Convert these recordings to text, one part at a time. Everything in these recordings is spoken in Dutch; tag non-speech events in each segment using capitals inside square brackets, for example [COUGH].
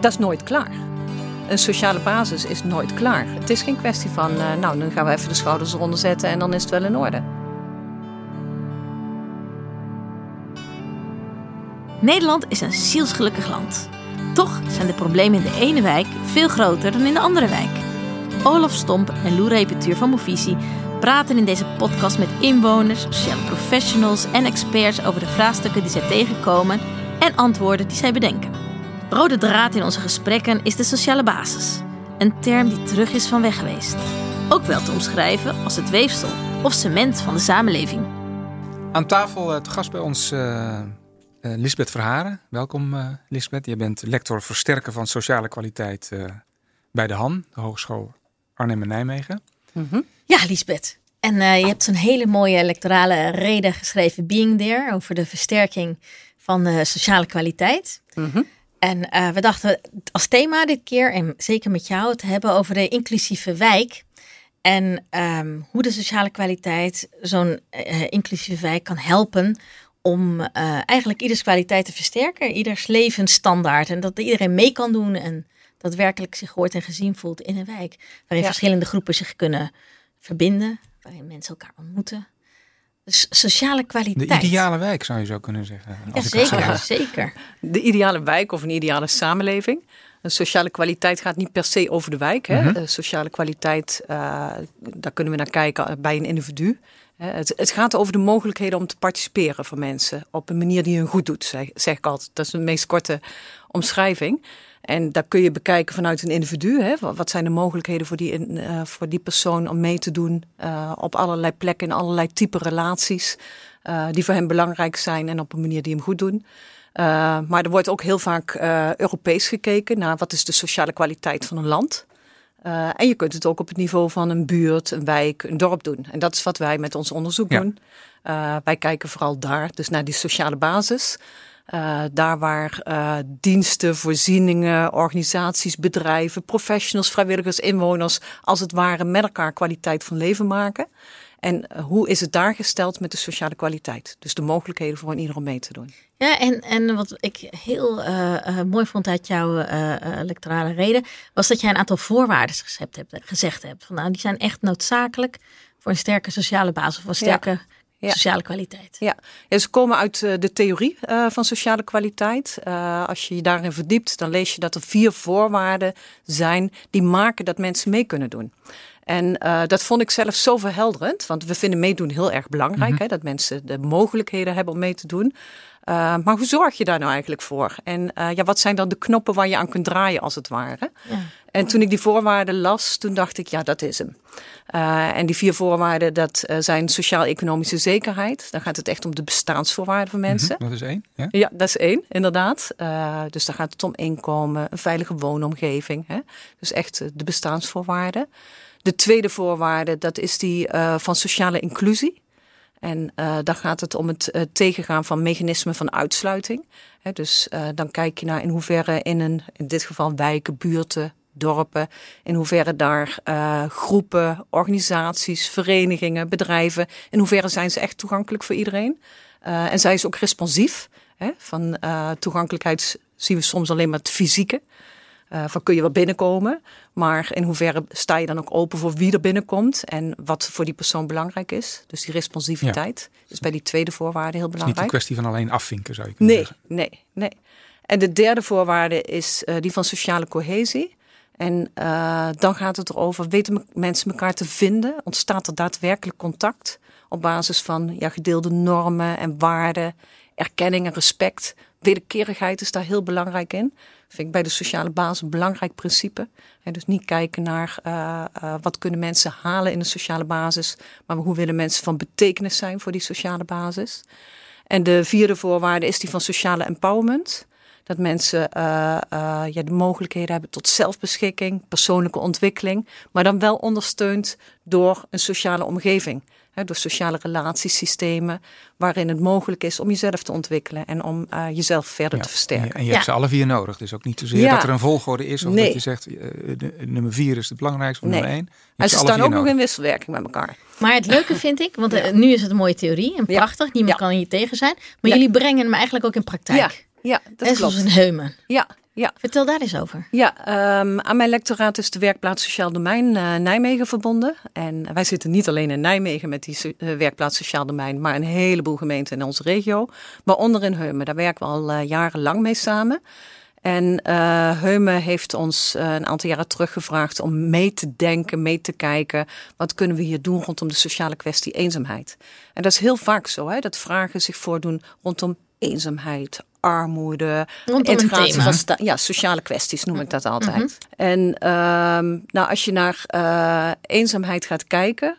dat is nooit klaar. Een sociale basis is nooit klaar. Het is geen kwestie van, uh, nou, dan gaan we even de schouders eronder zetten en dan is het wel in orde. Nederland is een zielsgelukkig land. Toch zijn de problemen in de ene wijk veel groter dan in de andere wijk. Olaf Stomp en Lou Repetuur van Movisie praten in deze podcast met inwoners, sociale professionals en experts over de vraagstukken die zij tegenkomen en antwoorden die zij bedenken. Rode draad in onze gesprekken is de sociale basis, een term die terug is van weg geweest. Ook wel te omschrijven als het weefsel of cement van de samenleving. Aan tafel uh, te gast bij ons uh, uh, Lisbeth Verharen. Welkom uh, Lisbeth. Je bent lector versterken van sociale kwaliteit bij de HAN, de Hogeschool Arnhem en Nijmegen. Mm -hmm. Ja, Lisbeth. En je hebt een hele mooie lectorale reden geschreven, Being There, over de versterking van sociale kwaliteit. Mm -hmm. En uh, we dachten als thema dit keer, en zeker met jou, te hebben over de inclusieve wijk. En um, hoe de sociale kwaliteit zo'n uh, inclusieve wijk kan helpen om uh, eigenlijk ieders kwaliteit te versterken, ieders levensstandaard. En dat iedereen mee kan doen en dat werkelijk zich gehoord en gezien voelt in een wijk. Waarin ja. verschillende groepen zich kunnen verbinden, waarin mensen elkaar ontmoeten. Dus sociale kwaliteit. De ideale wijk zou je zo kunnen zeggen. Ja, zeker, zeker. De ideale wijk of een ideale samenleving. Een sociale kwaliteit gaat niet per se over de wijk. Hè? Mm -hmm. sociale kwaliteit, uh, daar kunnen we naar kijken bij een individu. Het, het, gaat over de mogelijkheden om te participeren van mensen op een manier die hun goed doet, zeg, zeg ik altijd. Dat is de meest korte omschrijving. En daar kun je bekijken vanuit een individu. Hè? Wat zijn de mogelijkheden voor die, uh, voor die persoon om mee te doen uh, op allerlei plekken in allerlei type relaties uh, die voor hem belangrijk zijn en op een manier die hem goed doen. maar er wordt ook heel vaak Europees gekeken naar wat is de sociale kwaliteit van een land. En je kunt het ook op het niveau van een buurt, een wijk, een dorp doen. En dat is wat wij met ons onderzoek ja. doen. Wij kijken vooral daar, dus naar die sociale basis. Uh, daar waar diensten, voorzieningen, organisaties, bedrijven, professionals, vrijwilligers, inwoners, als het ware met elkaar kwaliteit van leven maken. En hoe is het daar gesteld met de sociale kwaliteit? Dus de mogelijkheden voor een ieder om mee te doen. Ja, en, en wat ik heel uh, mooi vond uit jouw uh, electorale reden, was dat jij een aantal voorwaarden gezegd hebt. Gezegd hebt. Van, nou, die zijn echt noodzakelijk voor een sterke sociale basis, of een sterke ja. Ja. sociale kwaliteit. Ja. ja, ze komen uit de theorie van sociale kwaliteit. als je je daarin verdiept, dan lees je dat er vier voorwaarden zijn die maken dat mensen mee kunnen doen. En uh, dat vond ik zelf zo verhelderend, want we vinden meedoen heel erg belangrijk. Mm -hmm. hè, dat mensen de mogelijkheden hebben om mee te doen. Uh, maar hoe zorg je daar nou eigenlijk voor? En uh, ja, wat zijn dan de knoppen waar je aan kunt draaien, als het ware? Ja. En toen ik die voorwaarden las, toen dacht ik, ja, dat is hem. Uh, en die vier voorwaarden, dat zijn sociaal-economische zekerheid. Dan gaat het echt om de bestaansvoorwaarden van mensen. Mm -hmm. Dat is één. Ja, ja dat is één, inderdaad. dus dan gaat het om inkomen, een veilige woonomgeving. Hè? Dus echt de bestaansvoorwaarden. De tweede voorwaarde, dat is die van sociale inclusie. En uh, dan gaat het om het uh, tegengaan van mechanismen van uitsluiting. He, dus dan kijk je naar in hoeverre in een, in dit geval wijken, buurten, dorpen, in hoeverre daar groepen, organisaties, verenigingen, bedrijven, in hoeverre zijn ze echt toegankelijk voor iedereen. en zijn ze ook responsief. He, van toegankelijkheid zien we soms alleen maar het fysieke. Uh, van kun je wel binnenkomen, maar in hoeverre sta je dan ook open voor wie er binnenkomt en wat voor die persoon belangrijk is. Dus die responsiviteit ja. is bij die tweede voorwaarde heel belangrijk. Het is niet een kwestie van alleen afvinken, zou je kunnen nee, zeggen. Nee, nee. En de derde voorwaarde is uh, die van sociale cohesie. En uh, dan gaat het erover, weten mensen elkaar te vinden? Ontstaat er daadwerkelijk contact op basis van ja, gedeelde normen en waarden, erkenning en respect? Wederkerigheid is daar heel belangrijk in vind ik bij de sociale basis een belangrijk principe. En dus niet kijken naar uh, uh, wat kunnen mensen halen in de sociale basis, maar hoe willen mensen van betekenis zijn voor die sociale basis. En de vierde voorwaarde is die van sociale empowerment. Dat mensen uh, ja, de mogelijkheden hebben tot zelfbeschikking, persoonlijke ontwikkeling, maar dan wel ondersteund door een sociale omgeving door sociale relatiesystemen, waarin het mogelijk is om jezelf te ontwikkelen en om uh, jezelf verder ja, te versterken. En je, hebt ze alle vier nodig. Dus ook niet zozeer dat er een volgorde is, of nee. dat je zegt uh, de, nummer vier is het belangrijkste, of nee. nummer één. En ze staan ook nodig. nog in wisselwerking met elkaar. Maar het leuke vind ik, want nu is het een mooie theorie en prachtig, niemand kan hier tegen zijn, maar jullie brengen hem eigenlijk ook in praktijk. Ja, dat en klopt. zoals een heumen. Ja, Ja. Vertel daar eens over. Ja, ehm, aan mijn lectoraat is de werkplaats Sociaal Domein uh, Nijmegen verbonden. En wij zitten niet alleen in Nijmegen met die uh, werkplaats Sociaal Domein, maar een heleboel gemeenten in onze regio. Waaronder in Heumen, daar werken we al uh, jarenlang mee samen. En uh, Heume heeft ons een aantal jaren terug gevraagd om mee te denken, mee te kijken. Wat kunnen we hier doen rondom de sociale kwestie eenzaamheid? En dat is heel vaak zo, hè, dat vragen zich voordoen rondom eenzaamheid, armoede, Rondom integratie van sta- ja, sociale kwesties noem ik dat altijd. Mm -hmm. En um, nou, als je naar uh, eenzaamheid gaat kijken,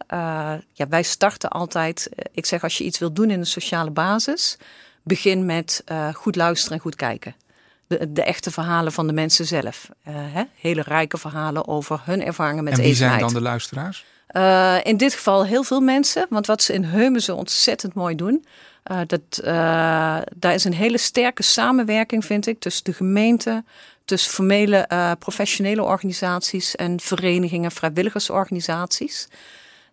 ja, wij starten altijd. Ik zeg als je iets wilt doen in een sociale basis, begin met goed luisteren en goed kijken de, de, echte verhalen van de mensen zelf. Uh, hè? Hele rijke verhalen over hun ervaringen met En wie eenzaamheid. zijn dan de luisteraars? Uh, in dit geval heel veel mensen. Want wat ze in Heumen zo ontzettend mooi doen. Uh, dat, daar is een hele sterke samenwerking, vind ik, tussen de gemeente, tussen formele professionele organisaties en verenigingen, vrijwilligersorganisaties.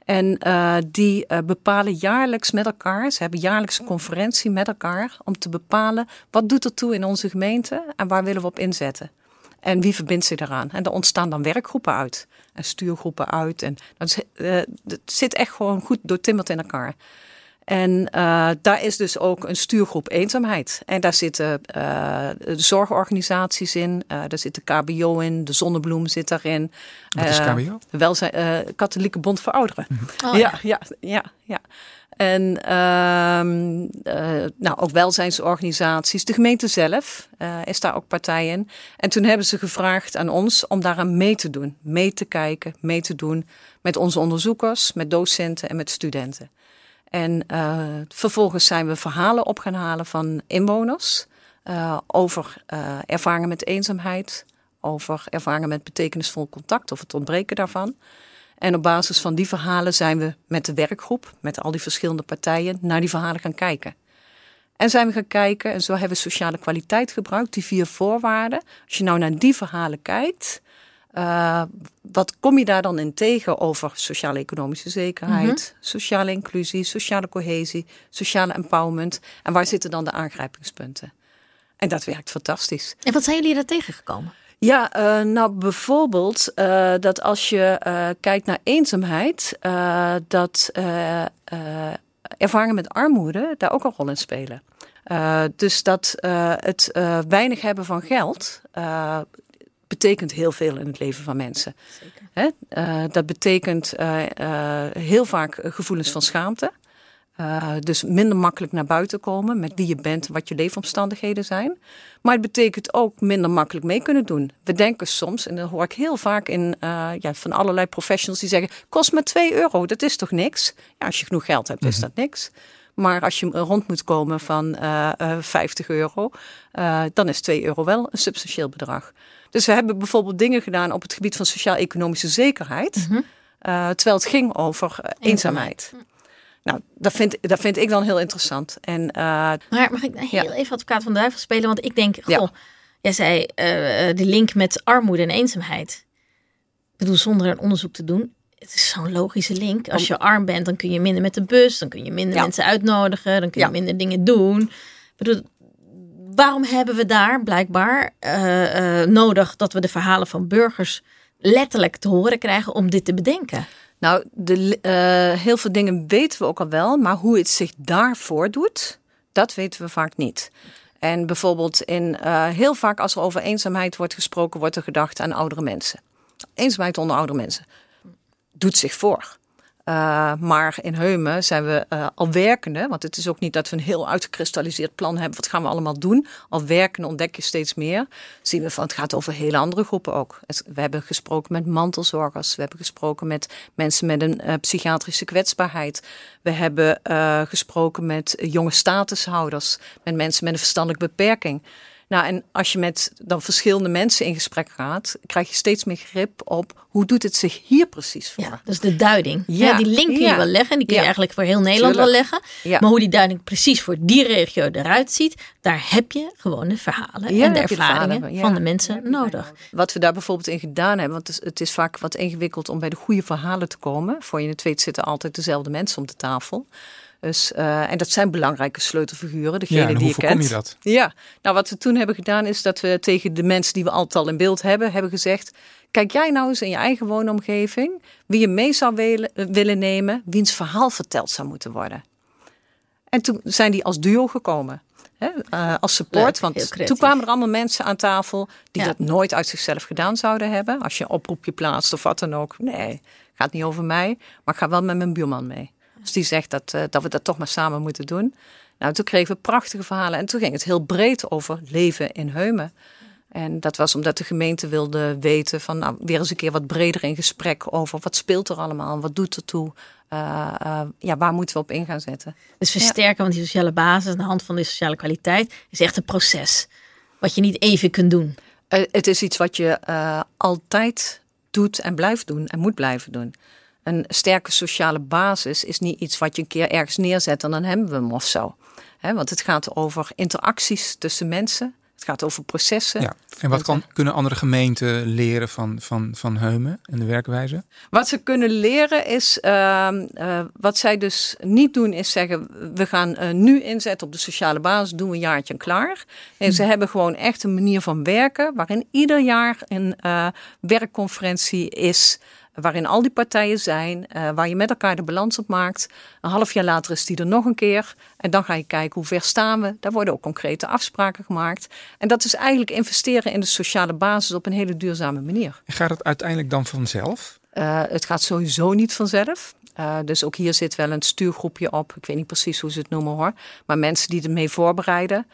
En die bepalen jaarlijks met elkaar, ze hebben jaarlijks een conferentie met elkaar om te bepalen wat doet er toe in onze gemeente en waar willen we op inzetten. En wie verbindt zich daaraan? En er ontstaan dan werkgroepen uit en stuurgroepen uit. En dat zit echt gewoon goed doortimmerd in elkaar. En uh, daar is dus ook een stuurgroep eenzaamheid. En daar zitten uh, de zorgorganisaties in, uh, daar zit de KBO in, de Zonnebloem zit daarin. Wat is KBO? Welzijn, Katholieke Bond voor Ouderen. Oh, ja, ja, ja, ja. En uh, nou, ook welzijnsorganisaties. De gemeente zelf uh, is daar ook partij in. En toen hebben ze gevraagd aan ons om daaraan mee te doen. Mee te kijken, mee te doen met onze onderzoekers, met docenten en met studenten. En uh, vervolgens zijn we verhalen op gaan halen van inwoners uh, over uh, ervaringen met eenzaamheid, over ervaringen met betekenisvol contact of het ontbreken daarvan. En op basis van die verhalen zijn we met de werkgroep, met al die verschillende partijen, naar die verhalen gaan kijken. En zijn we gaan kijken, en zo hebben we sociale kwaliteit gebruikt, die vier voorwaarden. Als je nou naar die verhalen kijkt, uh, wat kom je daar dan in tegen over sociaal-economische zekerheid, mm -hmm. sociale inclusie, sociale cohesie, sociale empowerment? En waar zitten dan de aangrijpingspunten? En dat werkt fantastisch. En wat zijn jullie daar tegengekomen? Ja, uh, nou bijvoorbeeld uh, dat als je uh, kijkt naar eenzaamheid, dat ervaringen met armoede daar ook een rol in spelen. dus dat het weinig hebben van geld betekent heel veel in het leven van mensen. Hè? Uh, dat betekent uh, uh, heel vaak gevoelens van schaamte. dus minder makkelijk naar buiten komen met wie je bent, wat je leefomstandigheden zijn. Maar het betekent ook minder makkelijk mee kunnen doen. We denken soms, en dat hoor ik heel vaak in, ja, van allerlei professionals die zeggen: kost maar 2 euro, dat is toch niks? Ja, als je genoeg geld hebt, mm -hmm. is dat niks. Maar als je rond moet komen van uh, uh, 50 euro, uh, dan is 2 euro wel een substantieel bedrag. Dus we hebben bijvoorbeeld dingen gedaan op het gebied van sociaal-economische zekerheid, mm -hmm. terwijl het ging over eenzaamheid. Mm. Nou, dat vind, dat vind ik dan heel interessant. En, maar mag ik heel ja. even advocaat van de duivel spelen? Want ik denk, goh, ja. jij zei de link met armoede en eenzaamheid. Ik bedoel, zonder een onderzoek te doen, het is zo'n logische link. Als je arm bent, dan kun je minder met de bus, dan kun je minder ja. mensen uitnodigen, dan kun je ja. minder dingen doen. Ik bedoel, waarom hebben we daar blijkbaar uh, uh, nodig dat we de verhalen van burgers letterlijk te horen krijgen om dit te bedenken? Nou, de, uh, heel veel dingen weten we ook al wel, maar hoe het zich daarvoor doet, dat weten we vaak niet. En bijvoorbeeld in heel vaak als er over eenzaamheid wordt gesproken, wordt er gedacht aan oudere mensen. Eenzaamheid onder oudere mensen doet zich voor. Uh, maar in Heumen zijn we uh, al werkende, want het is ook niet dat we een heel uitgekristalliseerd plan hebben. Wat gaan we allemaal doen? Al werkende ontdek je steeds meer. Zien we van het gaat over hele andere groepen ook. We hebben gesproken met mantelzorgers. We hebben gesproken met mensen met een uh, psychiatrische kwetsbaarheid. We hebben gesproken met jonge statushouders, met mensen met een verstandelijke beperking. Nou, en als je met dan verschillende mensen in gesprek gaat, krijg je steeds meer grip op hoe doet het zich hier precies voor. Ja, dus de duiding. Ja. ja die link kun je ja. wel leggen, die kun je eigenlijk voor heel Nederland Tuurlijk. wel leggen. Maar hoe die duiding precies voor die regio eruit ziet, daar heb je gewoon de verhalen en de ervaringen de van de mensen nodig. Wat we daar bijvoorbeeld in gedaan hebben, want het is, het is vaak wat ingewikkeld om bij de goede verhalen te komen. Voor je het weet zitten altijd dezelfde mensen om de tafel. Dus, uh, en dat zijn belangrijke sleutelfiguren, degene ja, die hoe je voorkom kent. je dat? Ja, nou wat we toen hebben gedaan is dat we tegen de mensen die we altijd al in beeld hebben, hebben gezegd: Kijk jij nou eens in je eigen woonomgeving wie je mee zou willen, willen nemen, wiens verhaal verteld zou moeten worden. En toen zijn die als duo gekomen. Hè, uh, als support. Leuk, want toen kwamen er allemaal mensen aan tafel die ja. dat nooit uit zichzelf gedaan zouden hebben. Als je een oproepje plaatst of wat dan ook. Nee, gaat niet over mij. Maar ik ga wel met mijn buurman mee. Dus die zegt dat, uh, dat we dat toch maar samen moeten doen. Nou, toen kregen we prachtige verhalen. En toen ging het heel breed over leven in Heumen. En dat was omdat de gemeente wilde weten van nou, weer eens een keer wat breder in gesprek over wat speelt er allemaal, wat doet er toe, uh, uh, ja, waar moeten we op in gaan zetten. Dus versterken, ja. want die sociale basis aan de hand van de sociale kwaliteit is echt een proces. Wat je niet even kunt doen. Uh, het is iets wat je altijd doet en blijft doen en moet blijven doen. Een sterke sociale basis is niet iets wat je een keer ergens neerzet en dan hebben we hem of zo. He, want het gaat over interacties tussen mensen. Het gaat over processen. Ja. En wat kan, kunnen andere gemeenten leren van, van, van Heumen en de werkwijze? Wat ze kunnen leren is, uh, uh, wat zij dus niet doen, is zeggen: we gaan uh, nu inzetten op de sociale basis, doen we een jaartje en klaar. En ze hebben gewoon echt een manier van werken waarin ieder jaar een werkconferentie is waarin al die partijen zijn, uh, waar je met elkaar de balans op maakt. Een half jaar later is die er nog een keer. En dan ga je kijken hoe ver staan we. Daar worden ook concrete afspraken gemaakt. En dat is eigenlijk investeren in de sociale basis op een hele duurzame manier. Gaat het uiteindelijk dan vanzelf? Uh, het gaat sowieso niet vanzelf. Uh, dus ook hier zit wel een stuurgroepje op. Ik weet niet precies hoe ze het noemen hoor. Maar mensen die ermee voorbereiden.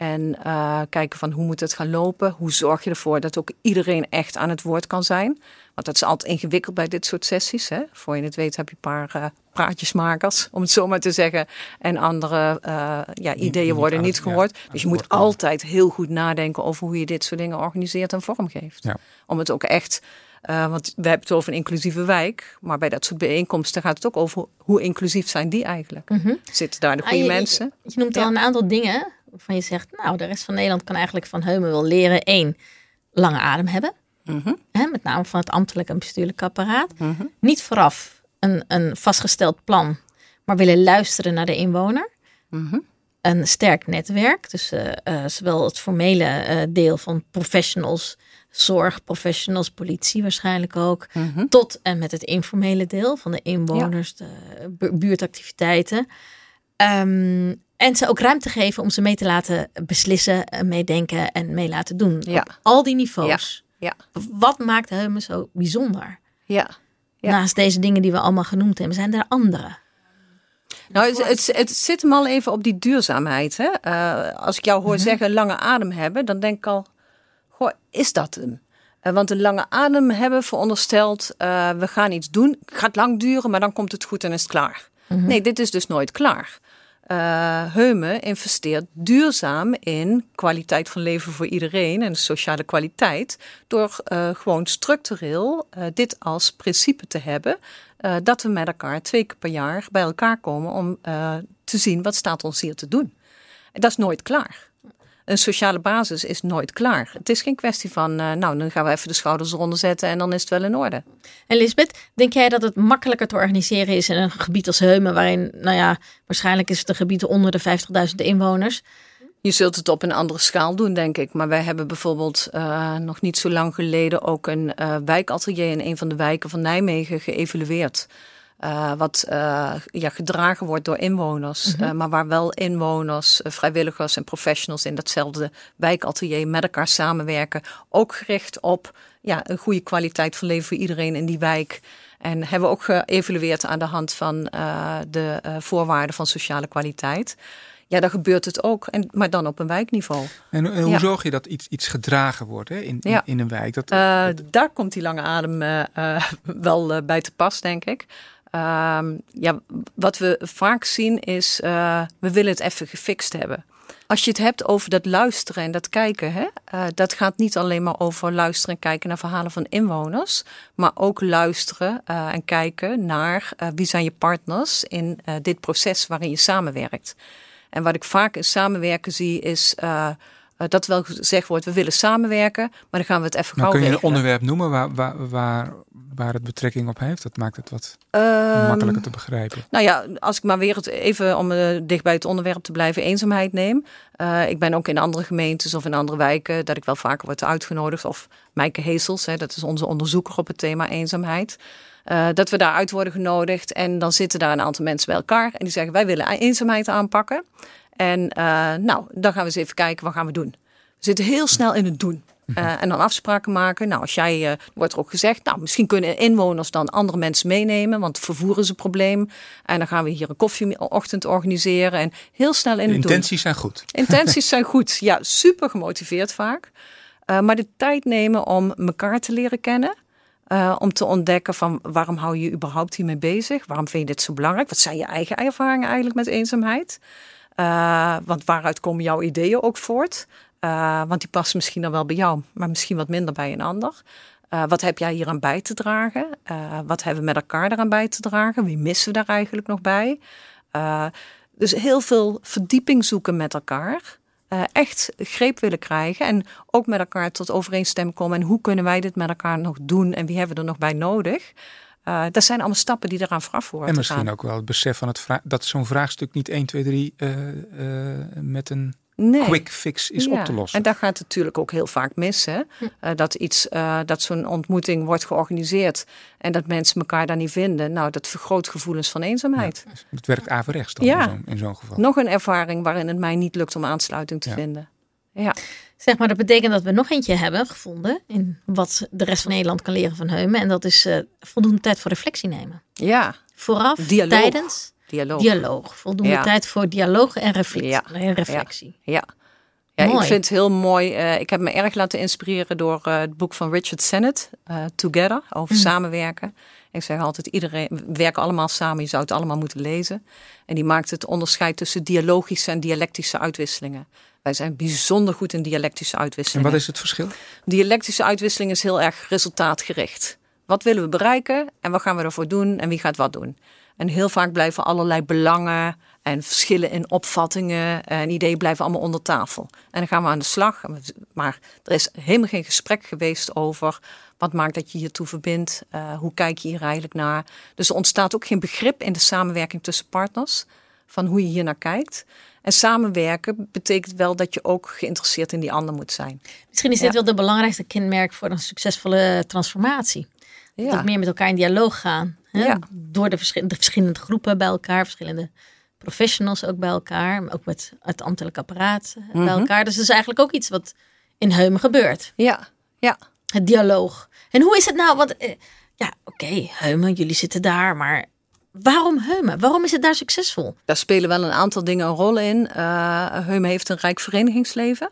En uh, kijken van hoe moet het gaan lopen? Hoe zorg je ervoor dat ook iedereen echt aan het woord kan zijn? Want dat is altijd ingewikkeld bij dit soort sessies. Hè? Voor je het weet heb je een paar uh, praatjesmakers, om het zo maar te zeggen. En andere uh, ja, ideeën niet, worden niet gehoord. Ja, dus je moet altijd heel goed nadenken over hoe je dit soort dingen organiseert en vormgeeft. Ja. Om het ook echt... Uh, want we hebben het over een inclusieve wijk. Maar bij dat soort bijeenkomsten gaat het ook over hoe inclusief zijn die eigenlijk. Mhm. Zitten daar de goede Ah, je, mensen? Je, je noemt al een aantal dingen waarvan je zegt, nou, de rest van Nederland kan eigenlijk van Heumen wel leren. Eén, lange adem hebben. Mhm. Hè, met name van het ambtelijk en bestuurlijk apparaat. Mhm. Niet vooraf een, een vastgesteld plan, maar willen luisteren naar de inwoner. Mhm. Een sterk netwerk, dus uh, uh, zowel het formele uh, deel van professionals, zorgprofessionals, politie waarschijnlijk ook, Mhm. tot en met het informele deel van de inwoners, de bu buurtactiviteiten. Um, en ze ook ruimte geven om ze mee te laten beslissen, meedenken en mee laten doen. Ja. Op al die niveaus. Ja. Wat maakt Heumen zo bijzonder? Ja. Ja. Naast deze dingen die we allemaal genoemd hebben, zijn er andere. Nou, het, het, het zit hem al even op die duurzaamheid. Hè? Uh, als ik jou hoor Mhm. zeggen lange adem hebben, dan denk ik al, goh, is dat hem? Uh, want een lange adem hebben veronderstelt, uh, we gaan iets doen, het gaat lang duren, maar dan komt het goed en is het klaar. Mhm. Nee, dit is dus nooit klaar. Uh, Heumen investeert duurzaam in kwaliteit van leven voor iedereen en sociale kwaliteit. Door uh, gewoon structureel uh, dit als principe te hebben. dat we met elkaar twee keer per jaar bij elkaar komen om te zien wat staat ons hier te doen. En dat is nooit klaar. Een sociale basis is nooit klaar. Het is geen kwestie van, uh, nou, dan gaan we even de schouders eronder zetten en dan is het wel in orde. En Lisbeth, denk jij dat het makkelijker te organiseren is in een gebied als Heumen, waarin, nou ja, waarschijnlijk is het een gebied onder de 50.000 inwoners? Je zult het op een andere schaal doen, denk ik. Maar wij hebben bijvoorbeeld uh, nog niet zo lang geleden ook een uh, wijkatelier in een van de wijken van Nijmegen geëvalueerd. Uh, wat uh, ja, gedragen wordt door inwoners, mm -hmm. uh, maar waar wel inwoners, vrijwilligers en professionals in datzelfde wijkatelier met elkaar samenwerken. Ook gericht op ja, een goede kwaliteit van leven voor iedereen in die wijk. En hebben we ook geëvalueerd aan de hand van de voorwaarden van sociale kwaliteit. Ja, dan gebeurt het ook, en, maar dan op een wijkniveau. En, en hoe ja. zorg je dat iets, iets gedragen wordt hè, in, in, ja. in, een wijk? Dat, dat... Daar komt die lange adem [LAUGHS] wel bij te pas, denk ik. Ehm, ja, wat we vaak zien is, uh, we willen het even gefixt hebben. Als je het hebt over dat luisteren en dat kijken, hè, uh, dat gaat niet alleen maar over luisteren en kijken naar verhalen van inwoners, maar ook luisteren uh, en kijken naar wie zijn je partners in dit proces waarin je samenwerkt. En wat ik vaak in samenwerken zie is dat wel gezegd wordt, we willen samenwerken, maar dan gaan we het even nou, gauw Kun je regelen. een onderwerp noemen waar, waar, waar, waar het betrekking op heeft? Dat maakt het wat Ehm, makkelijker te begrijpen. Nou ja, als ik maar weer het even om uh, dicht bij het onderwerp te blijven, eenzaamheid neem. Uh, ik ben ook in andere gemeentes of in andere wijken dat ik wel vaker word uitgenodigd. Of Mijke Heesels, hè, dat is onze onderzoeker op het thema eenzaamheid. Uh, dat we daaruit worden genodigd en dan zitten daar een aantal mensen bij elkaar en die zeggen wij willen eenzaamheid aanpakken. En nou, dan gaan we eens even kijken wat gaan we doen. We zitten heel snel in het doen. Uh, en dan afspraken maken. Nou, als jij, uh, wordt er ook gezegd, nou, misschien kunnen inwoners dan andere mensen meenemen, want vervoer is een probleem. En dan gaan we hier een koffieochtend organiseren en heel snel in de het intenties doen. zijn goed. [LAUGHS] Intenties zijn [LAUGHS] goed, ja, super gemotiveerd vaak. Uh, maar de tijd nemen om elkaar te leren kennen. Om te ontdekken van waarom hou je je überhaupt hiermee bezig? Waarom vind je dit zo belangrijk? Wat zijn je eigen ervaringen eigenlijk met eenzaamheid? Uh, want waaruit komen jouw ideeën ook voort? Uh, want die passen misschien dan wel bij jou, maar misschien wat minder bij een ander. Uh, wat heb jij hier aan bij te dragen? Wat hebben we met elkaar daaraan bij te dragen? Wie missen we daar eigenlijk nog bij? dus heel veel verdieping zoeken met elkaar. echt greep willen krijgen en ook met elkaar tot overeenstemming komen. En hoe kunnen wij dit met elkaar nog doen en wie hebben we er nog bij nodig? Uh, dat zijn allemaal stappen die eraan vooraf worden. En misschien gaan. ook wel het besef van het dat zo'n vraagstuk niet 1, 2, 3 uh, uh, met een nee. quick fix is ja. op te lossen. En daar gaat het natuurlijk ook heel vaak mis. Hè? Uh, dat iets, uh, dat zo'n ontmoeting wordt georganiseerd en dat mensen elkaar daar niet vinden. Nou, dat vergroot gevoelens van eenzaamheid. Ja, het werkt averechts dan ja. in zo'n in zo'n geval. Nog een ervaring waarin het mij niet lukt om aansluiting te ja. vinden. Ja. Zeg maar, dat betekent dat we nog eentje hebben gevonden in wat de rest van Nederland kan leren van Heumen. En dat is uh, voldoende tijd voor reflectie nemen. Ja. Vooraf, dialoog. tijdens. Dialoog. Dialoog. Voldoende Ja. tijd voor dialoog en, reflectie. Ja. en reflectie. Ja. Ja, Mooi. ik vind het heel mooi. Uh, ik heb me erg laten inspireren door uh, het boek van Richard Sennett, uh, Together, over Mm. samenwerken. Ik zeg altijd, iedereen, we werken allemaal samen, je zou het allemaal moeten lezen. En die maakt het onderscheid tussen dialogische en dialectische uitwisselingen. Wij zijn bijzonder goed in dialectische En uitwisselingen. wat is het verschil? Dialectische uitwisseling is heel erg resultaatgericht. Wat willen we bereiken en wat gaan we ervoor doen en wie gaat wat doen? En heel vaak blijven allerlei belangen en verschillen in opvattingen en ideeën blijven allemaal onder tafel. En dan gaan we aan de slag. Maar er is helemaal geen gesprek geweest over wat maakt dat je hiertoe verbindt. Uh, hoe kijk je hier eigenlijk naar? Dus er ontstaat ook geen begrip in de samenwerking tussen partners van hoe je hier naar kijkt. En samenwerken betekent wel dat je ook geïnteresseerd in die ander moet zijn. Misschien is dit Ja. wel de belangrijkste kenmerk voor een succesvolle transformatie. Ja. Dat meer met elkaar in dialoog gaan. Hè? Ja. Door de verschillende groepen bij elkaar, verschillende professionals ook bij elkaar. Maar ook met het ambtelijk apparaat eh, bij Mhm. elkaar. Dus dat is eigenlijk ook iets wat in Heumen gebeurt. Ja, ja. Het dialoog. En hoe is het nou? Want eh, ja, oké, Heumen, jullie zitten daar, maar waarom Heumen? Waarom is het daar succesvol? Daar spelen wel een aantal dingen een rol in. Uh, Heumen heeft een rijk verenigingsleven.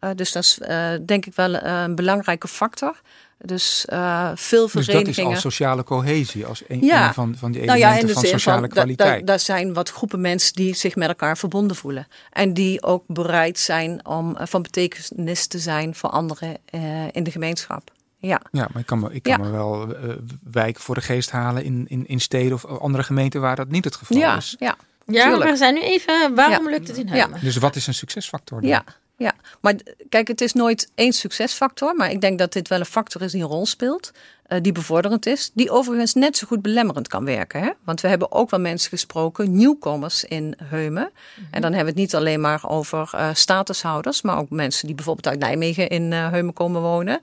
Uh, dus dat is uh, denk ik wel een belangrijke factor. Dus uh, veel Dus dat verenigingen. is al sociale cohesie, als een, Ja. een van, van die nou elementen ja, in de van zin sociale van, kwaliteit. da- daar zijn wat groepen mensen die zich met elkaar verbonden voelen. En die ook bereid zijn om eh, van betekenis te zijn voor anderen eh, in de gemeenschap. Ja, Ja, maar ik kan me, ik kan Ja. me wel eh, wijken voor de geest halen in, in, in steden of andere gemeenten waar dat niet het geval ja, is. ja, Ja, Tuurlijk. maar we zijn nu even, waarom Ja. lukt het in Ja. Heumen? Dus wat is een succesfactor? dan? ja, ja. Maar kijk, het is nooit één succesfactor. Maar ik denk dat dit wel een factor is die een rol speelt. eh, die bevorderend is. Die overigens net zo goed belemmerend kan werken. Hè? Want we hebben ook wel mensen gesproken, nieuwkomers in Heumen. En dan hebben we het niet alleen maar over eh, statushouders. Maar ook mensen die bijvoorbeeld uit Nijmegen in eh, Heumen komen wonen.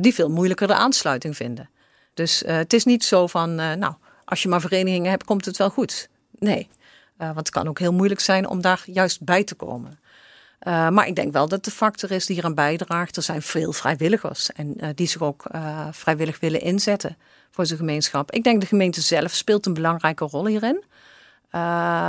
die veel moeilijker de aansluiting vinden. Dus het is niet zo van, nou, als je maar verenigingen hebt, komt het wel goed. Nee, want het kan ook heel moeilijk zijn om daar juist bij te komen. Uh, maar ik denk wel dat de factor is die eraan bijdraagt. Er zijn veel vrijwilligers en uh, die zich ook uh, vrijwillig willen inzetten voor zijn gemeenschap. Ik denk de gemeente zelf speelt een belangrijke rol hierin.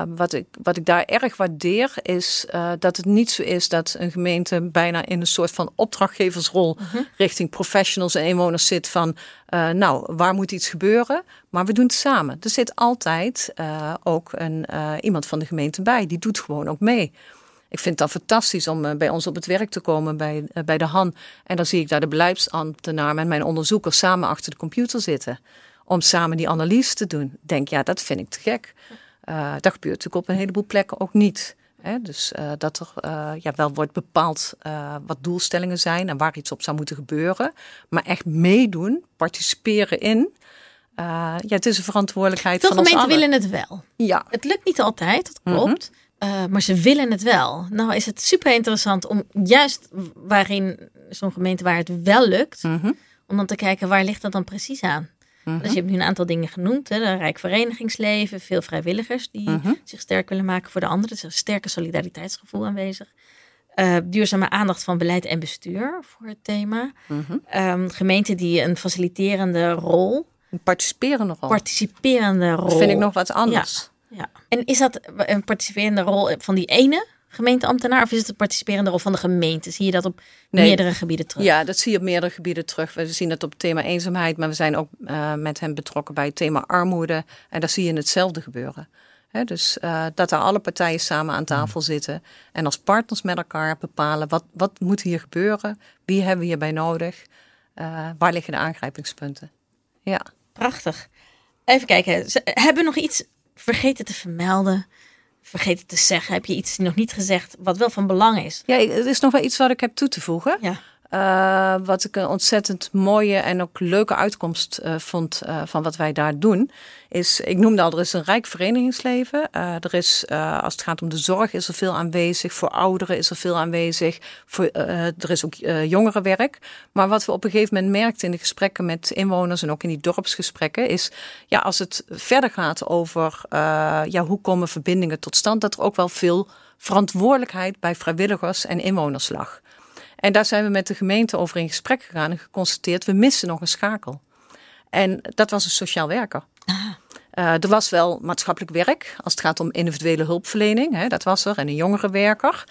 Wat, ik, wat ik daar erg waardeer is dat het niet zo is dat een gemeente bijna in een soort van opdrachtgeversrol -huh. richting professionals en inwoners zit van nou, waar moet iets gebeuren? Maar we doen het samen. Er zit altijd ook een, iemand van de gemeente bij, die doet gewoon ook mee. Ik vind het dan fantastisch om uh, bij ons op het werk te komen bij, uh, bij de Han. En dan zie ik daar de beleidsambtenaar met mijn onderzoeker samen achter de computer zitten. Om samen die analyse te doen. Ik denk, ja, dat vind ik te gek. Uh, dat gebeurt natuurlijk op een heleboel plekken ook niet. Hè? Dus uh, dat er uh, ja, wel wordt bepaald wat doelstellingen zijn en waar iets op zou moeten gebeuren. Maar echt meedoen, participeren in. ja, het is een verantwoordelijkheid Veel van ons gemeenten willen het wel. Ja. Het lukt niet altijd, dat klopt. Mm -hmm. Maar ze willen het wel. Nou is het super interessant om juist waarin zo'n gemeente waar het wel lukt, mm -hmm. om dan te kijken waar ligt dat dan precies aan. Mhm. Dus je hebt nu een aantal dingen genoemd. Hè? Een rijk verenigingsleven, veel vrijwilligers die Mhm. zich sterk willen maken voor de anderen. Er is een sterke solidariteitsgevoel aanwezig. Uh, duurzame aandacht van beleid en bestuur voor het thema. Mhm. Um, gemeenten die een faciliterende rol, Een participerende rol. participerende rol. Dat vind ik nog wat anders. Ja. En is dat een participerende rol van die ene gemeenteambtenaar of is het een participerende rol van de gemeente? Zie je dat op Nee. meerdere gebieden terug? Ja, dat zie je op meerdere gebieden terug. We zien het op het thema eenzaamheid, maar we zijn ook uh, met hen betrokken bij het thema armoede. En daar zie je hetzelfde gebeuren. He, dus uh, dat daar alle partijen samen aan tafel zitten en als partners met elkaar bepalen wat, wat moet hier gebeuren, wie hebben we hierbij nodig, uh, waar liggen de aangrijpingspunten. Ja. Prachtig. Even kijken, hebben we nog iets vergeten te vermelden? Vergeten te zeggen? Heb je iets nog niet gezegd wat wel van belang is? Ja, er is nog wel iets wat ik heb toe te voegen. Ja. Uh, wat ik een ontzettend mooie en ook leuke uitkomst uh, vond uh, van wat wij daar doen, is, ik noemde al, er is een rijk verenigingsleven. er is, als het gaat om de zorg, is er veel aanwezig. Voor ouderen is er veel aanwezig. Voor, er is ook jongerenwerk. Maar wat we op een gegeven moment merkten in de gesprekken met inwoners en ook in die dorpsgesprekken, is, ja, als het verder gaat over, ja, hoe komen verbindingen tot stand, dat er ook wel veel verantwoordelijkheid bij vrijwilligers en inwoners lag. En daar zijn we met de gemeente over in gesprek gegaan en geconstateerd, we missen nog een schakel. En dat was een sociaal werker. Uh, er was wel maatschappelijk werk als het gaat om individuele hulpverlening, hè, dat was er, en een jongerenwerker.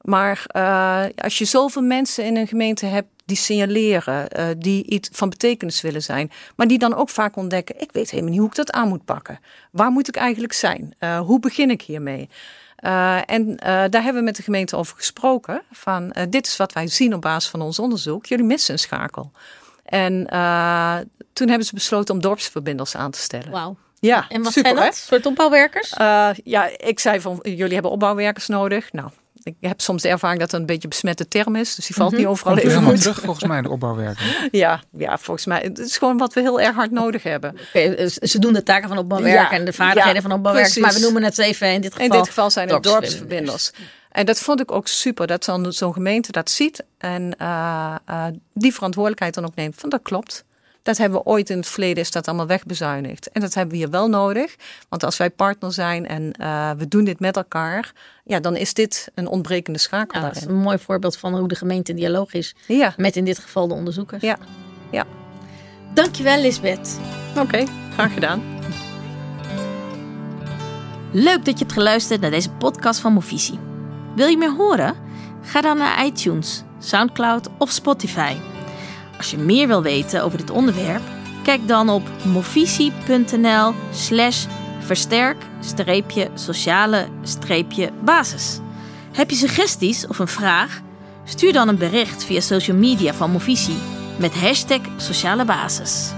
Maar uh, als je zoveel mensen in een gemeente hebt die signaleren, uh, die iets van betekenis willen zijn, maar die dan ook vaak ontdekken, ik weet helemaal niet hoe ik dat aan moet pakken. Waar moet ik eigenlijk zijn? Hoe begin ik hiermee? Uh, en uh, daar hebben we met de gemeente over gesproken. Van uh, dit is wat wij zien op basis van ons onderzoek. Jullie missen een schakel. En toen hebben ze besloten om dorpsverbinders aan te stellen. Wauw. Ja, En wat super, zijn dat? hè? soort opbouwwerkers? ja, ik zei van jullie hebben opbouwwerkers nodig. Nou, ik heb soms de ervaring dat het een beetje een besmette term is. Dus die valt Mhm. niet overal Komt even helemaal goed. terug volgens mij, de opbouwwerker. [LAUGHS] Ja, ja, volgens mij. Het is gewoon wat we heel erg hard nodig hebben. Oké, ze doen de taken van opbouwwerken Ja, en de vaardigheden ja, van opbouwwerkers. Maar we noemen het even in dit geval. In dit geval zijn het dorpsverbinders. En dat vond ik ook super, dat dan zo'n gemeente dat ziet en uh, uh, die verantwoordelijkheid dan ook neemt. Van dat klopt. Dat hebben we ooit in het verleden, is dat allemaal wegbezuinigd. En dat hebben we hier wel nodig. Want als wij partner zijn en uh, we doen dit met elkaar, ja, dan is dit een ontbrekende schakel Ja, dat is daarin. een mooi voorbeeld van hoe de gemeente in dialoog is. Ja, Met in dit geval de onderzoekers. ja. ja. Dankjewel Lisbeth. Oké, graag gedaan. Leuk dat je hebt geluisterd naar deze podcast van Movisie. Wil je meer horen? Ga dan naar iTunes, Soundcloud of Spotify. Als je meer wil weten over dit onderwerp, kijk dan op movisie.nl slash versterk-sociale-basis. Heb je suggesties of een vraag? Stuur dan een bericht via social media van Movisie met hashtag sociale basis.